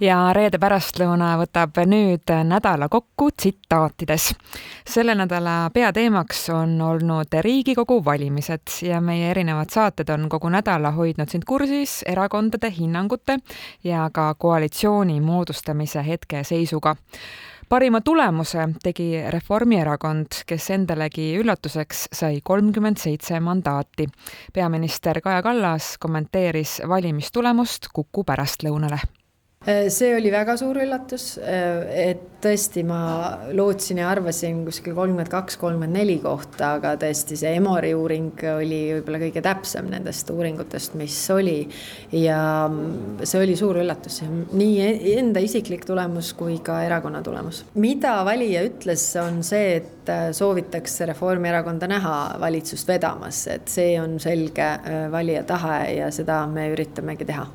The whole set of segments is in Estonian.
ja reede pärastlõuna võtab nüüd nädala kokku tsitaatides. selle nädala peateemaks on olnud Riigikogu valimised ja meie erinevad saated on kogu nädala hoidnud sind kursis erakondade hinnangute ja ka koalitsiooni moodustamise hetkeseisuga parima tulemuse tegi Reformierakond, kes endalegi üllatuseks sai kolmkümmend seitse mandaati. peaminister Kaja Kallas kommenteeris valimistulemust Kuku pärastlõunale see oli väga suur üllatus, äh, et tõesti ma lootsin ja arvasin kuskil kolmkümmend kaks, kolmkümmend neli kohta, aga tõesti see Emori uuring oli võib-olla kõige täpsem nendest uuringutest, mis oli. ja see oli suur üllatus, nii e-, enda isiklik tulemus kui ka erakonna tulemus. mida valija ütles, on see, et äh, soovitakse Reformierakonda näha valitsust vedamas, et see on selge valija tahe ja seda me üritamegi teha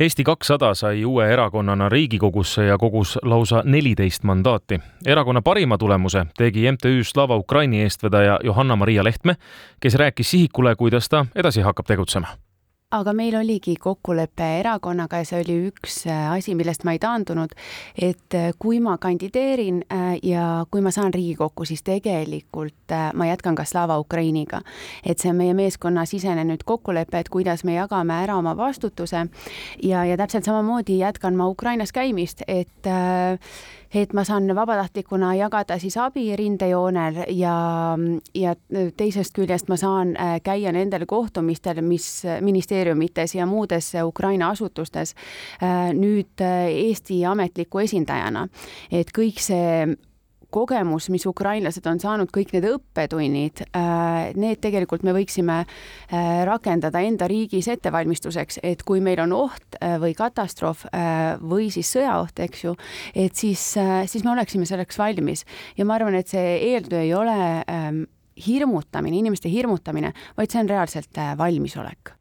Eesti kakssada sai uue erakonnana Riigikogusse ja kogus lausa neliteist mandaati. erakonna parima tulemuse tegi MTÜ Slava Ukraini eestvedaja Johanna-Maria Lehtme, kes rääkis sihikule, kuidas ta edasi hakkab tegutsema aga meil oligi kokkulepe erakonnaga ja see oli üks äh, asi, millest ma ei taandunud, et äh, kui ma kandideerin äh, ja kui ma saan Riigikokku, siis tegelikult ma jätkan ka Slava Ukrainiga. et see on meie meeskonnasisene nüüd kokkulepe, et kuidas me jagame ära oma vastutuse ja, ja täpselt samamoodi jätkan ma Ukrainas käimist, et et ma saan vabatahtlikuna jagada siis abi rindejoonel ja, ja teisest küljest ma saan käia nendel kohtumistel, mis ministeeriumites ja muudes Ukraina asutustes äh, nüüd äh, Eesti ametliku esindajana. et kõik see kogemus, mis ukrainlased on saanud, kõik need õppetunnid, äh, need tegelikult me võiksime äh, rakendada enda riigis ettevalmistuseks, et kui meil on oht äh, või katastroof või siis sõjaoht, eks ju, et siis, siis me oleksime selleks valmis. Ja ma arvan, et see eeltöö ei ole ähm, hirmutamine, inimeste hirmutamine, vaid see on reaalselt valmisolek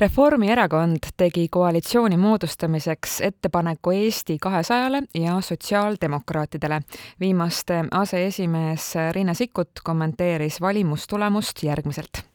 Reformierakond tegi koalitsiooni moodustamiseks ettepaneku Eesti kahesajale ja sotsiaaldemokraatidele. viimaste aseesimees Riina Sikkut kommenteeris valimustulemust järgmiselt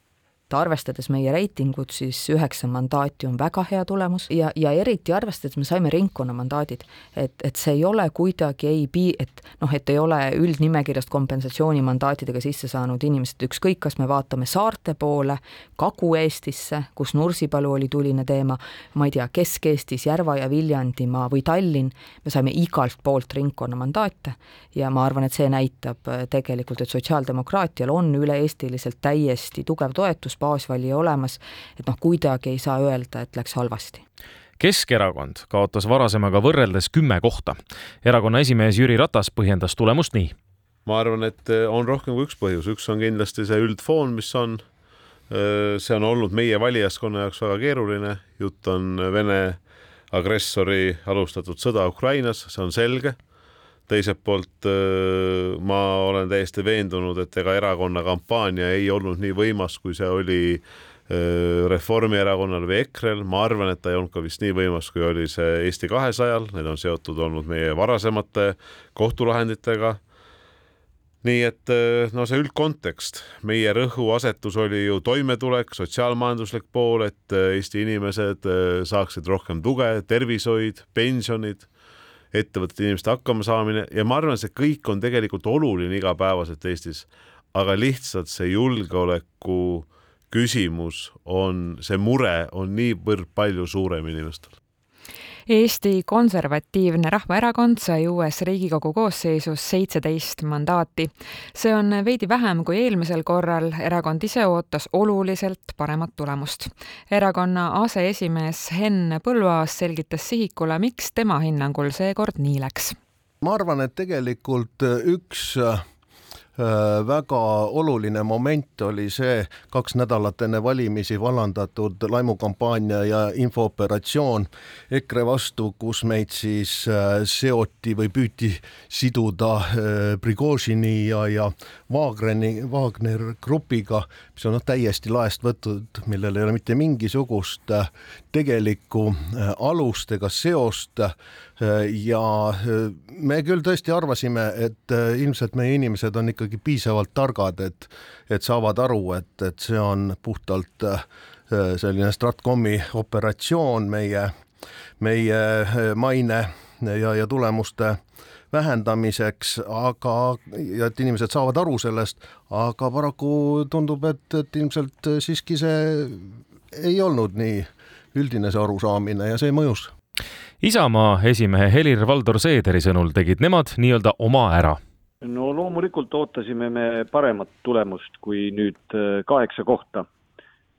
et arvestades meie reitingut, siis üheksa mandaati on väga hea tulemus ja, ja eriti arvestades, me saime ringkonnamandaadid, et, et see ei ole kuidagi ei pii-, et noh, et ei ole üldnimekirjast kompensatsioonimandaatidega sisse saanud inimesed, ükskõik, kas me vaatame saarte poole, Kagu-Eestisse, kus Nursipalu oli tuline teema, ma ei tea, Kesk-Eestis Järva ja Viljandimaa või Tallinn, me saime igalt poolt ringkonnamandaate ja ma arvan, et see näitab tegelikult, et sotsiaaldemokraatial on üle-eestiliselt täiesti tugev toetus baasvalija olemas, et noh, kuidagi ei saa öelda, et läks halvasti Keskerakond kaotas varasemaga võrreldes kümme kohta. erakonna esimees Jüri Ratas põhjendas tulemust nii. ma arvan, et eh, on rohkem kui üks põhjus, üks on kindlasti see üldfoon, mis on. Eh, see on olnud meie valijaskonna jaoks väga keeruline, jutt on Vene agressori alustatud sõda Ukrainas, see on selge teiselt poolt ma olen täiesti veendunud, et ega erakonna kampaania ei olnud nii võimas, kui see oli Reformierakonnal või EKRE-l, ma arvan, et ta ei olnud ka vist nii võimas, kui oli see Eesti kahesajal, need on seotud olnud meie varasemate kohtulahenditega. nii et no see üldkontekst, meie rõhuasetus oli ju toimetulek, sotsiaalmajanduslik pool, et Eesti inimesed saaksid rohkem tuge, tervishoid, pensionid ettevõtete inimeste hakkamasaamine ja ma arvan, see kõik on tegelikult oluline igapäevaselt Eestis, aga lihtsalt see julgeoleku küsimus on, see mure on niivõrd palju suurem inimestel Eesti Konservatiivne Rahvaerakond sai uues Riigikogu koosseisus seitseteist mandaati. see on veidi vähem kui eelmisel korral, erakond ise ootas oluliselt paremat tulemust. erakonna aseesimees Henn Põlluaas selgitas sihikule, miks tema hinnangul seekord nii läks. ma arvan, et tegelikult üks väga oluline moment oli see kaks nädalat enne valimisi vallandatud laimukampaania ja infooperatsioon EKRE vastu, kus meid siis äh, seoti või püüti siduda äh, Prigožini ja, ja Wagneri, Wagner grupiga, mis on noh, täiesti laest võtud, millel ei ole mitte mingisugust tegelikku alust ega seost ja me küll tõesti arvasime, et ilmselt meie inimesed on ikkagi ikkagi piisavalt targad, et, et saavad aru, et, et see on puhtalt äh, selline Stratkomi operatsioon meie meie maine ja, ja tulemuste vähendamiseks, aga, ja et inimesed saavad aru sellest, aga paraku tundub, et, et ilmselt siiski see ei olnud nii üldine see arusaamine ja see mõjus. Isamaa esimehe Helir-Valdor Seederi sõnul tegid nemad nii-öelda oma ära no loomulikult ootasime me paremat tulemust kui nüüd äh, kaheksa kohta.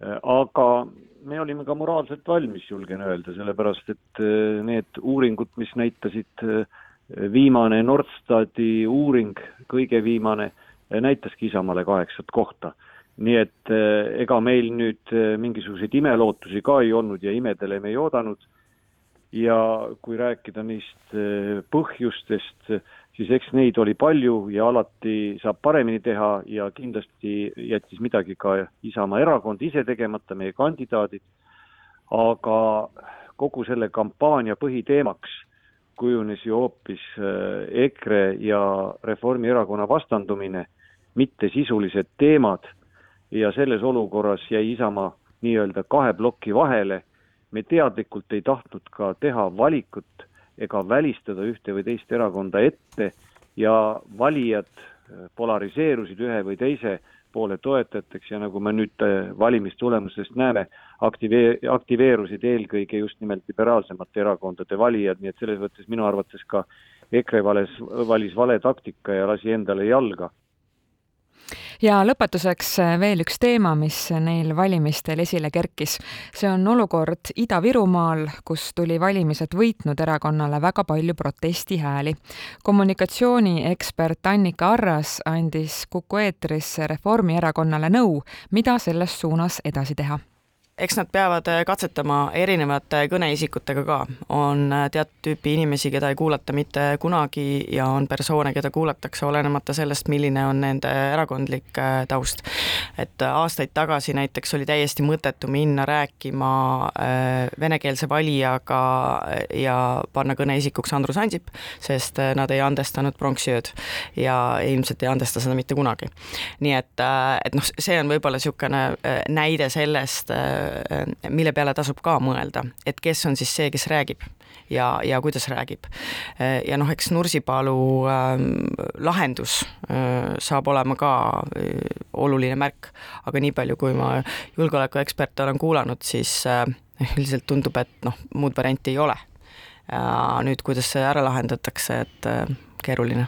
Äh, aga me olime ka moraalselt valmis, julgen öelda, sellepärast et äh, need uuringud, mis näitasid viimane Nordstati uuring, kõige viimane, näitaski Isamaale kaheksat kohta. nii et ega meil nüüd mingisuguseid imelootusi ka ei olnud ja imedele me ei oodanud. Ja kui rääkida neist põhjustest, siis eks neid oli palju ja alati saab paremini teha ja kindlasti jättis midagi ka Isamaa erakond ise tegemata, meie kandidaadid, aga kogu selle kampaania põhiteemaks kujunes ju hoopis äh, EKRE ja Reformierakonna vastandumine, mitte sisulised teemad. Ja selles olukorras jäi Isamaa nii-öelda kahe ploki vahele, me teadlikult ei tahtnud ka teha valikut ega välistada ühte või teist erakonda ette ja valijad äh, polariseerusid ühe või teise poole toetajateks ja nagu me nüüd äh, valimistulemustest näeme, aktivee-, aktiveerusid eelkõige just nimelt liberaalsemate erakondade valijad, nii et selles mõttes minu arvates ka EKRE vales, valis vale taktika ja lasi endale jalga ja lõpetuseks äh, veel üks teema, mis neil valimistel esile kerkis. see on olukord Ida-Virumaal, kus tuli valimised võitnud erakonnale väga palju protestihääli. kommunikatsiooniekspert Annika Arras andis Kuku eetris Reformierakonnale nõu, mida selles suunas edasi teha eks nad peavad äh, katsetama erinevate kõneisikutega ka, on äh, teatud tüüpi inimesi, keda ei kuulata mitte kunagi ja on persoone, keda kuulatakse olenemata sellest, milline on nende erakondlik äh, taust. et aastaid tagasi näiteks oli täiesti mõttetu minna rääkima venekeelse valijaga ja panna kõneisikuks Andrus Ansip, sest nad ei andestanud pronksiööd ja ilmselt ei andesta seda mitte kunagi. nii et, et noh, see on võib-olla niisugune näide sellest, mille peale tasub ka mõelda, et kes on siis see, kes räägib ja, ja kuidas räägib. ja noh, eks Nursipalu äh, lahendus äh, saab olema ka äh, oluline märk, aga nii palju, kui ma julgeolekueksperte olen kuulanud, siis äh, üldiselt tundub, et noh, muud varianti ei ole. nüüd, kuidas see ära lahendatakse, et äh, keeruline